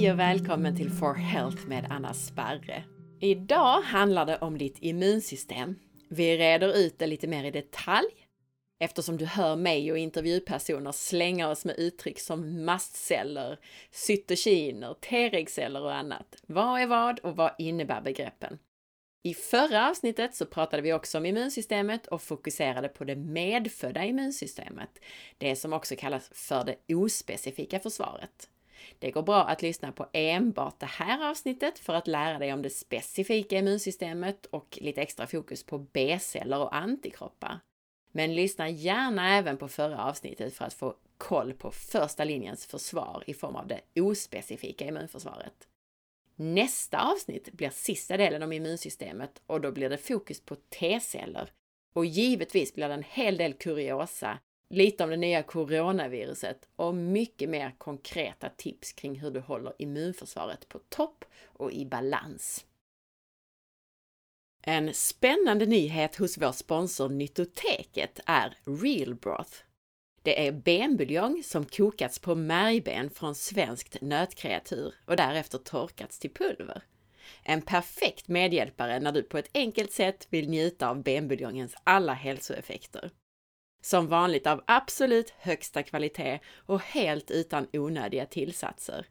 Hej och välkommen till For Health med Anna Sparre. Idag handlar det om ditt immunsystem. Vi reder ut det lite mer i detalj eftersom du hör mig och intervjupersoner slänga oss med uttryck som mastceller, cytokiner, T-regceller och annat. Vad är vad och vad innebär begreppen? I förra avsnittet så pratade vi också om immunsystemet och fokuserade på det medfödda immunsystemet, det som också kallas för det ospecifika försvaret. Det går bra att lyssna på enbart det här avsnittet för att lära dig om det specifika immunsystemet och lite extra fokus på B-celler och antikroppar. Men lyssna gärna även på förra avsnittet för att få koll på första linjens försvar i form av det ospecifika immunförsvaret. Nästa avsnitt blir sista delen om immunsystemet och då blir det fokus på T-celler. Och givetvis blir det en hel del kuriosa, lite om det nya coronaviruset och mycket mer konkreta tips kring hur du håller immunförsvaret på topp och i balans. En spännande nyhet hos vår sponsor Nyttoteket är Real Broth. Det är benbuljong som kokats på märgben från svenskt nötkreatur och därefter torkats till pulver. En perfekt medhjälpare när du på ett enkelt sätt vill njuta av benbuljongens alla hälsoeffekter. Som vanligt av absolut högsta kvalitet och helt utan onödiga tillsatser.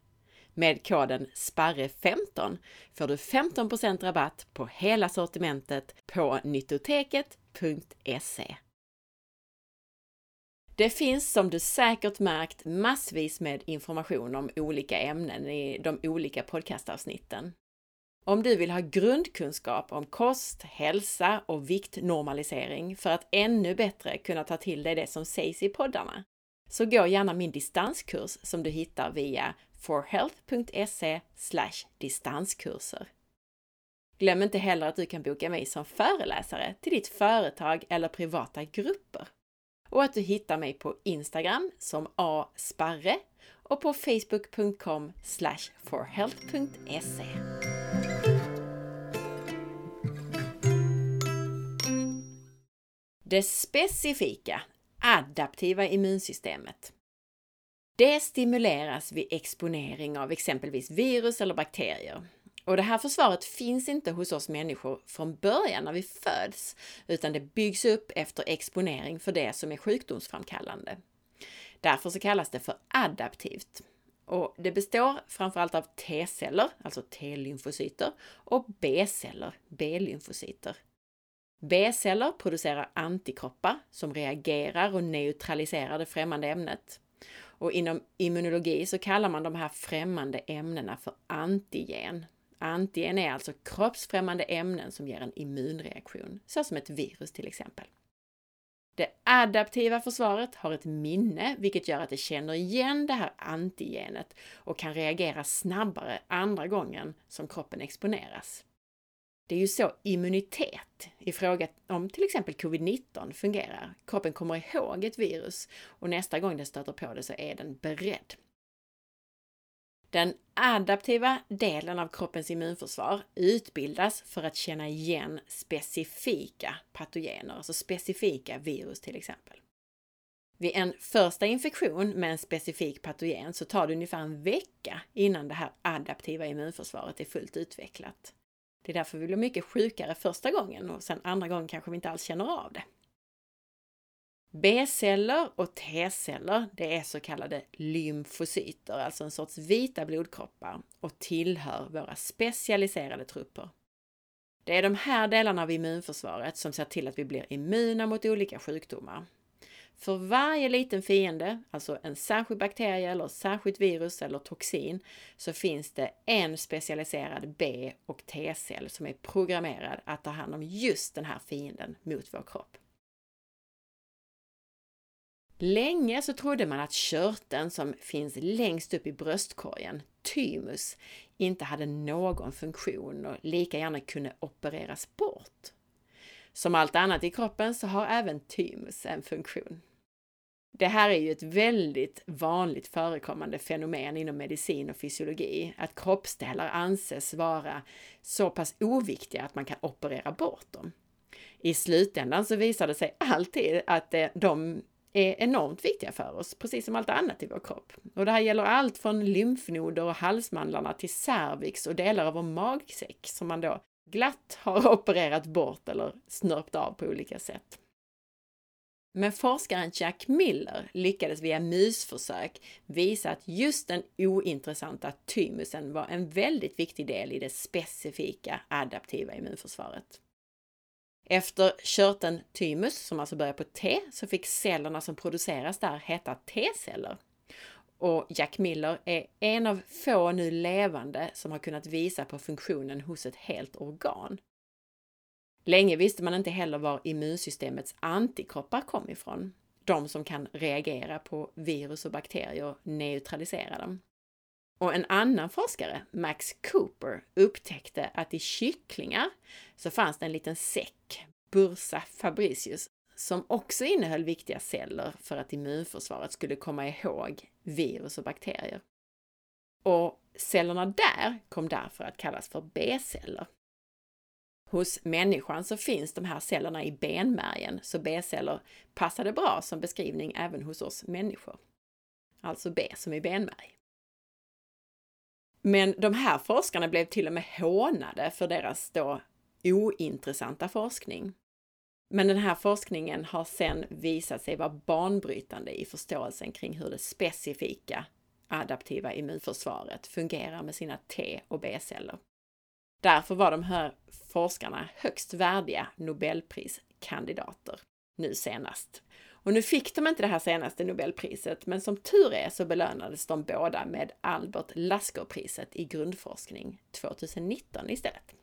Med koden SPARRE15 får du 15% rabatt på hela sortimentet på nyttoteket.se. Det finns som du säkert märkt massvis med information om olika ämnen i de olika podcastavsnitten. Om du vill ha grundkunskap om kost, hälsa och viktnormalisering för att ännu bättre kunna ta till dig det som sägs i poddarna, så gå gärna min distanskurs som du hittar via forhealth.se distanskurser. Glöm inte heller att du kan boka mig som föreläsare till ditt företag eller privata grupper och att du hittar mig på Instagram som asparre och på facebook.com forhealth.se. Det specifika, adaptiva immunsystemet. Det stimuleras vid exponering av exempelvis virus eller bakterier och det här försvaret finns inte hos oss människor från början när vi föds, utan det byggs upp efter exponering för det som är sjukdomsframkallande. Därför så kallas det för adaptivt. Och det består framförallt av T-celler, alltså T-lymfocyter, och B-celler, B-lymfocyter. B-celler producerar antikroppar som reagerar och neutraliserar det främmande ämnet. Och inom immunologi så kallar man de här främmande ämnena för antigen. Antigen är alltså kroppsfrämmande ämnen som ger en immunreaktion, såsom ett virus till exempel. Det adaptiva försvaret har ett minne, vilket gör att det känner igen det här antigenet och kan reagera snabbare andra gången som kroppen exponeras. Det är ju så immunitet i fråga om till exempel covid-19 fungerar. Kroppen kommer ihåg ett virus och nästa gång den stöter på det så är den beredd. Den adaptiva delen av kroppens immunförsvar utbildas för att känna igen specifika patogener, alltså specifika virus till exempel. Vid en första infektion med en specifik patogen så tar det ungefär en vecka innan det här adaptiva immunförsvaret är fullt utvecklat. Det är därför vi blir mycket sjukare första gången och sen andra gången kanske vi inte alls känner av det. B-celler och T-celler, det är så kallade lymfocyter, alltså en sorts vita blodkroppar och tillhör våra specialiserade trupper. Det är de här delarna av immunförsvaret som ser till att vi blir immuna mot olika sjukdomar. För varje liten fiende, alltså en särskild bakterie eller särskilt virus eller toxin, så finns det en specialiserad B och T-cell som är programmerad att ta hand om just den här fienden mot vår kropp. Länge så trodde man att körteln som finns längst upp i bröstkorgen, thymus, inte hade någon funktion och lika gärna kunde opereras bort. Som allt annat i kroppen så har även thymus en funktion. Det här är ju ett väldigt vanligt förekommande fenomen inom medicin och fysiologi, att kroppsdelar anses vara så pass oviktiga att man kan operera bort dem. I slutändan så visar det sig alltid att eh, de är enormt viktiga för oss, precis som allt annat i vår kropp. Och det här gäller allt från lymfnoder och halsmandlarna till cervix och delar av vår magsäck som man då glatt har opererat bort eller snörpt av på olika sätt. Men forskaren Jack Miller lyckades via musförsök visa att just den ointressanta thymusen var en väldigt viktig del i det specifika adaptiva immunförsvaret. Efter körteln thymus, som alltså börjar på T, så fick cellerna som produceras där heta T-celler. Och Jack Miller är en av få nu levande som har kunnat visa på funktionen hos ett helt organ. Länge visste man inte heller var immunsystemets antikroppar kom ifrån. De som kan reagera på virus och bakterier och neutralisera dem. Och en annan forskare, Max Cooper, upptäckte att i kycklingar så fanns det en liten säck, Bursa fabricius, som också innehöll viktiga celler för att immunförsvaret skulle komma ihåg virus och bakterier. Och cellerna där kom därför att kallas för B-celler. Hos människan så finns de här cellerna i benmärgen, så B-celler passade bra som beskrivning även hos oss människor. Alltså B som i benmärg. Men de här forskarna blev till och med hånade för deras då ointressanta forskning. Men den här forskningen har sedan visat sig vara banbrytande i förståelsen kring hur det specifika adaptiva immunförsvaret fungerar med sina T och B-celler. Därför var de här forskarna högst värdiga Nobelpriskandidater nu senast. Och nu fick de inte det här senaste Nobelpriset, men som tur är så belönades de båda med Albert Lasker-priset i grundforskning 2019 istället.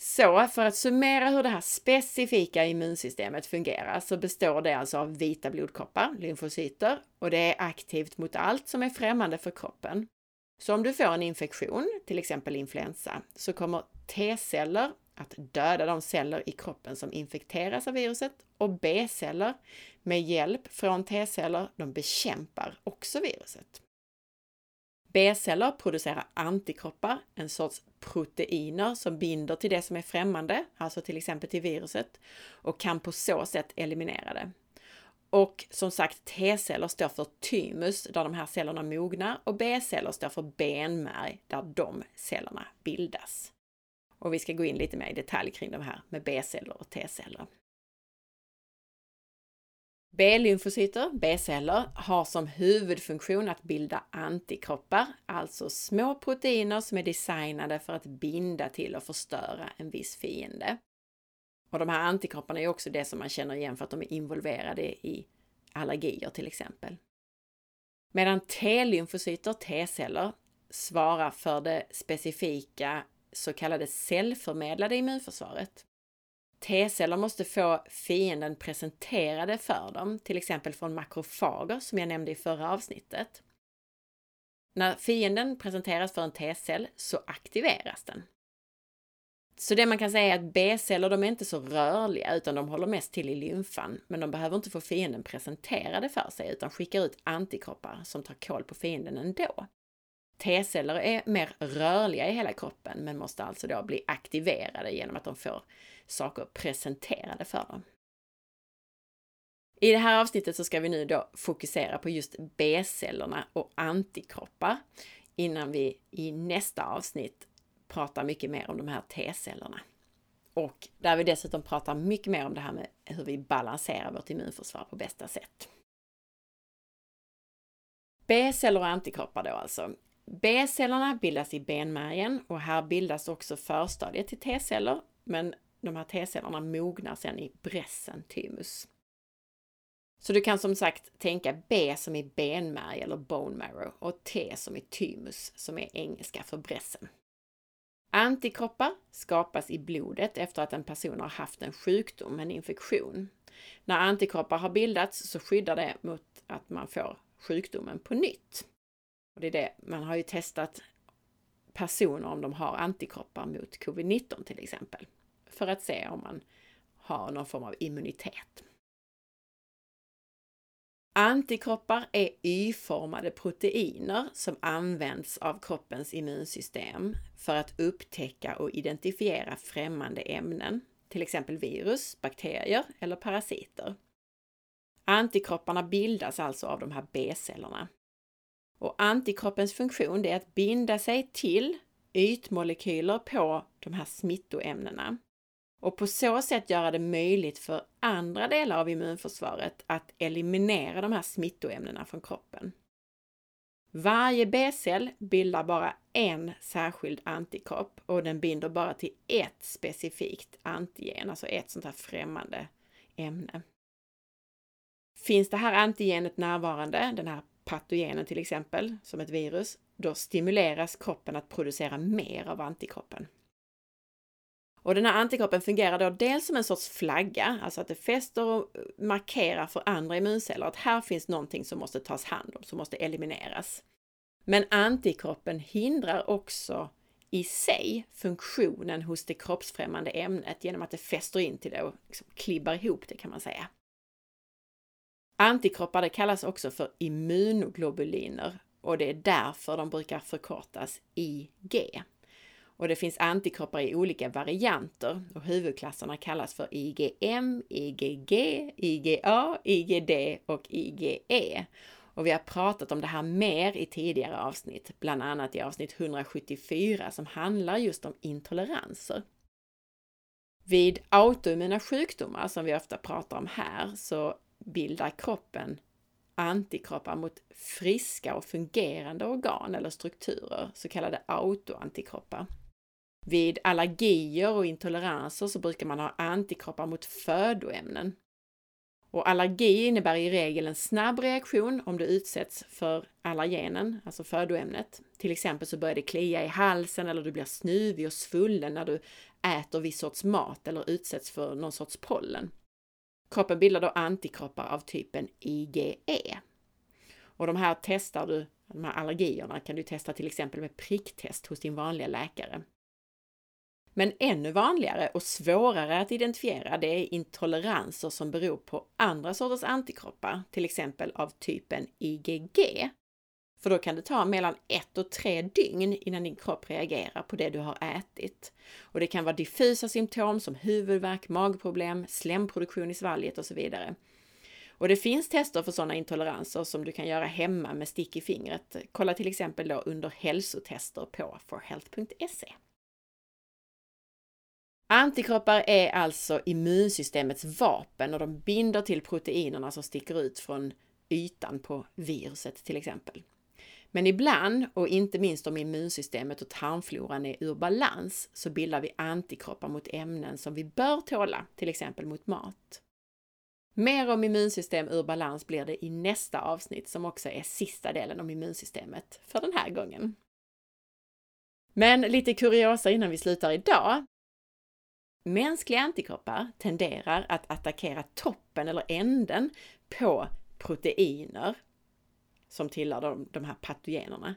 Så för att summera hur det här specifika immunsystemet fungerar så består det alltså av vita blodkroppar, lymfocyter, och det är aktivt mot allt som är främmande för kroppen. Så om du får en infektion, till exempel influensa, så kommer T-celler att döda de celler i kroppen som infekteras av viruset och B-celler med hjälp från T-celler, de bekämpar också viruset. B-celler producerar antikroppar, en sorts proteiner som binder till det som är främmande, alltså till exempel till viruset, och kan på så sätt eliminera det. Och som sagt, T-celler står för thymus, där de här cellerna mognar, och B-celler står för benmärg, där de cellerna bildas. Och vi ska gå in lite mer i detalj kring de här med B-celler och T-celler. B-lymfocyter, B-celler, har som huvudfunktion att bilda antikroppar, alltså små proteiner som är designade för att binda till och förstöra en viss fiende. Och de här antikropparna är också det som man känner igen för att de är involverade i allergier till exempel. Medan T-lymfocyter, T-celler, svarar för det specifika så kallade cellförmedlade immunförsvaret. T-celler måste få fienden presenterade för dem, till exempel från makrofager som jag nämnde i förra avsnittet. När fienden presenteras för en T-cell så aktiveras den. Så det man kan säga är att B-celler, de är inte så rörliga utan de håller mest till i lymfan. Men de behöver inte få fienden presenterade för sig utan skickar ut antikroppar som tar koll på fienden ändå. T-celler är mer rörliga i hela kroppen men måste alltså då bli aktiverade genom att de får saker presenterade för dem. I det här avsnittet så ska vi nu då fokusera på just B-cellerna och antikroppar innan vi i nästa avsnitt pratar mycket mer om de här T-cellerna. Och där vi dessutom pratar mycket mer om det här med hur vi balanserar vårt immunförsvar på bästa sätt. B-celler och antikroppar då alltså. B-cellerna bildas i benmärgen och här bildas också förstadiet till T-celler, men de här T-cellerna mognar sedan i brässen thymus. Så du kan som sagt tänka B som i benmärg eller bone marrow och T som i thymus som är engelska för brässen. Antikroppar skapas i blodet efter att en person har haft en sjukdom, en infektion. När antikroppar har bildats så skyddar det mot att man får sjukdomen på nytt. Och det är det, man har ju testat personer om de har antikroppar mot covid-19 till exempel, för att se om man har någon form av immunitet. Antikroppar är Y-formade proteiner som används av kroppens immunsystem för att upptäcka och identifiera främmande ämnen, till exempel virus, bakterier eller parasiter. Antikropparna bildas alltså av de här B-cellerna. Och antikroppens funktion är att binda sig till ytmolekyler på de här smittoämnena och på så sätt göra det möjligt för andra delar av immunförsvaret att eliminera de här smittoämnena från kroppen. Varje B-cell bildar bara en särskild antikropp och den binder bara till ett specifikt antigen, alltså ett sånt här främmande ämne. Finns det här antigenet närvarande, den här patogenen till exempel, som ett virus, då stimuleras kroppen att producera mer av antikroppen. Och den här antikroppen fungerar då dels som en sorts flagga, alltså att det fäster och markerar för andra immunceller att här finns någonting som måste tas hand om, som måste elimineras. Men antikroppen hindrar också i sig funktionen hos det kroppsfrämmande ämnet genom att det fäster in till det och liksom klibbar ihop det kan man säga. Antikroppar det kallas också för immunoglobuliner och det är därför de brukar förkortas IG. Och det finns antikroppar i olika varianter och huvudklasserna kallas för IgM, IgG, IgA, IgD och IgE. Och vi har pratat om det här mer i tidigare avsnitt, bland annat i avsnitt 174 som handlar just om intoleranser. Vid autoimmuna sjukdomar, som vi ofta pratar om här, så bildar kroppen antikroppar mot friska och fungerande organ eller strukturer, så kallade autoantikroppar. Vid allergier och intoleranser så brukar man ha antikroppar mot födoämnen. Och allergi innebär i regel en snabb reaktion om du utsätts för allergenen, alltså födoämnet. Till exempel så börjar det klia i halsen eller du blir snuvig och svullen när du äter viss sorts mat eller utsätts för någon sorts pollen. Kroppen bildar då antikroppar av typen IgE. Och de här testar du, de här allergierna kan du testa till exempel med pricktest hos din vanliga läkare. Men ännu vanligare och svårare att identifiera det är intoleranser som beror på andra sorters antikroppar, till exempel av typen IgG. För då kan det ta mellan ett och tre dygn innan din kropp reagerar på det du har ätit. Och det kan vara diffusa symptom som huvudvärk, magproblem, slemproduktion i svalget och så vidare. Och det finns tester för sådana intoleranser som du kan göra hemma med stick i fingret. Kolla till exempel då under hälsotester på forhealth.se. Antikroppar är alltså immunsystemets vapen och de binder till proteinerna som sticker ut från ytan på viruset till exempel. Men ibland, och inte minst om immunsystemet och tarmfloran är ur balans, så bildar vi antikroppar mot ämnen som vi bör tåla, till exempel mot mat. Mer om immunsystem ur balans blir det i nästa avsnitt som också är sista delen om immunsystemet för den här gången. Men lite kuriosa innan vi slutar idag. Mänskliga antikroppar tenderar att attackera toppen eller änden på proteiner som tillhör de, de här patogenerna.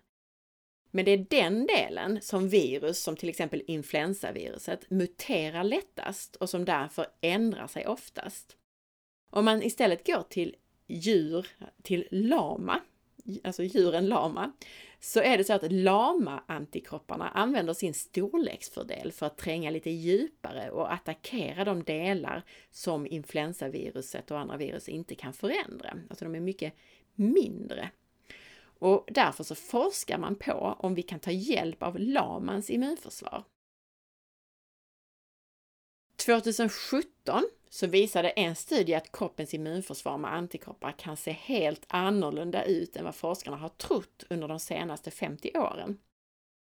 Men det är den delen som virus, som till exempel influensaviruset, muterar lättast och som därför ändrar sig oftast. Om man istället går till djur, till lama, alltså djuren lama, så är det så att lama-antikropparna använder sin storleksfördel för att tränga lite djupare och attackera de delar som influensaviruset och andra virus inte kan förändra. Alltså de är mycket mindre. Och därför så forskar man på om vi kan ta hjälp av lamans immunförsvar. 2017 så visade en studie att kroppens immunförsvar med antikroppar kan se helt annorlunda ut än vad forskarna har trott under de senaste 50 åren.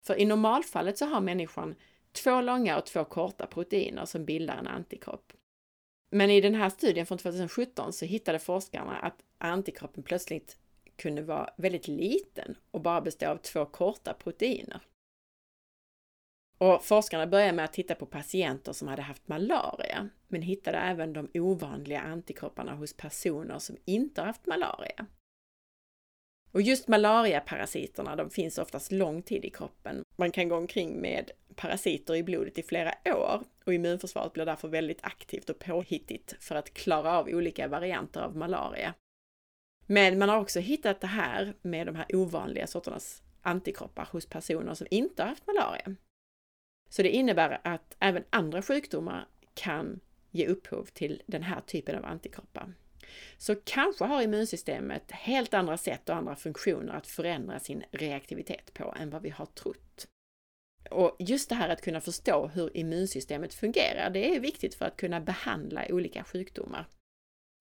För i normalfallet så har människan två långa och två korta proteiner som bildar en antikropp. Men i den här studien från 2017 så hittade forskarna att antikroppen plötsligt kunde vara väldigt liten och bara bestå av två korta proteiner. Och forskarna började med att titta på patienter som hade haft malaria, men hittade även de ovanliga antikropparna hos personer som inte haft malaria. Och just malariaparasiterna, de finns oftast lång tid i kroppen. Man kan gå omkring med parasiter i blodet i flera år och immunförsvaret blir därför väldigt aktivt och påhittigt för att klara av olika varianter av malaria. Men man har också hittat det här med de här ovanliga sorternas antikroppar hos personer som inte har haft malaria. Så det innebär att även andra sjukdomar kan ge upphov till den här typen av antikroppar. Så kanske har immunsystemet helt andra sätt och andra funktioner att förändra sin reaktivitet på än vad vi har trott. Och just det här att kunna förstå hur immunsystemet fungerar, det är viktigt för att kunna behandla olika sjukdomar.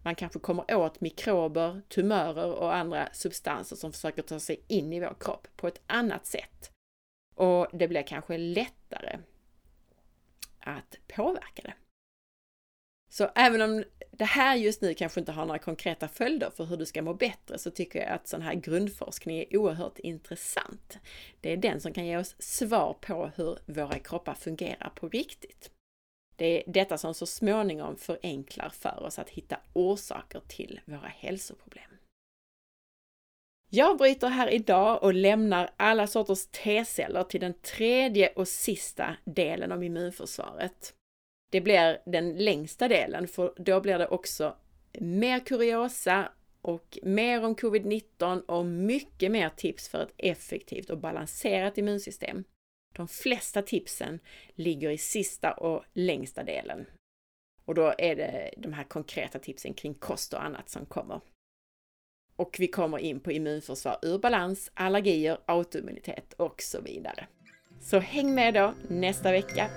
Man kanske kommer åt mikrober, tumörer och andra substanser som försöker ta sig in i vår kropp på ett annat sätt. Och det blir kanske lättare att påverka det. Så även om det här just nu kanske inte har några konkreta följder för hur du ska må bättre så tycker jag att sån här grundforskning är oerhört intressant. Det är den som kan ge oss svar på hur våra kroppar fungerar på riktigt. Det är detta som så småningom förenklar för oss att hitta orsaker till våra hälsoproblem. Jag bryter här idag och lämnar alla sorters T-celler till den tredje och sista delen av immunförsvaret. Det blir den längsta delen, för då blir det också mer kuriosa och mer om covid-19 och mycket mer tips för ett effektivt och balanserat immunsystem. De flesta tipsen ligger i sista och längsta delen. Och då är det de här konkreta tipsen kring kost och annat som kommer. Och vi kommer in på immunförsvar ur balans, allergier, autoimmunitet och så vidare. Så häng med då nästa vecka!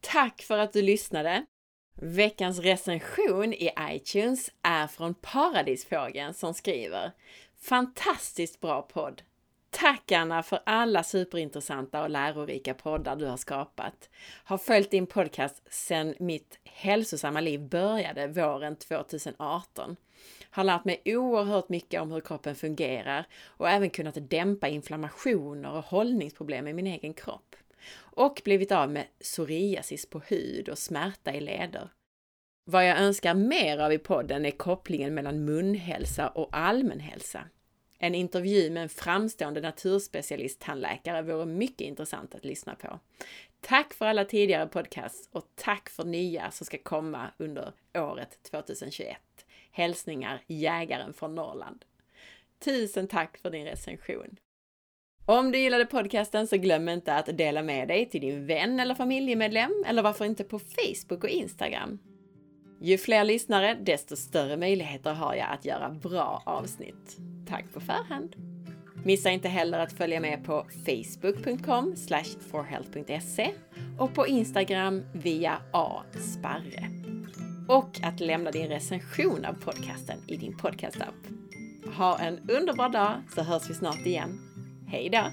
Tack för att du lyssnade! Veckans recension i iTunes är från Paradisfågeln som skriver Fantastiskt bra podd! Tack Anna för alla superintressanta och lärorika poddar du har skapat. Har följt din podcast sedan mitt hälsosamma liv började våren 2018. Har lärt mig oerhört mycket om hur kroppen fungerar och även kunnat dämpa inflammationer och hållningsproblem i min egen kropp. Och blivit av med psoriasis på hud och smärta i leder. Vad jag önskar mer av i podden är kopplingen mellan munhälsa och allmänhälsa. En intervju med en framstående naturspecialist-tandläkare vore mycket intressant att lyssna på. Tack för alla tidigare podcasts och tack för nya som ska komma under året 2021. Hälsningar Jägaren från Norrland. Tusen tack för din recension! Om du gillade podcasten så glöm inte att dela med dig till din vän eller familjemedlem eller varför inte på Facebook och Instagram. Ju fler lyssnare, desto större möjligheter har jag att göra bra avsnitt. Tack på förhand! Missa inte heller att följa med på facebook.com forhealth.se och på Instagram via asparre. Och att lämna din recension av podcasten i din podcastapp. Ha en underbar dag så hörs vi snart igen. Hej då!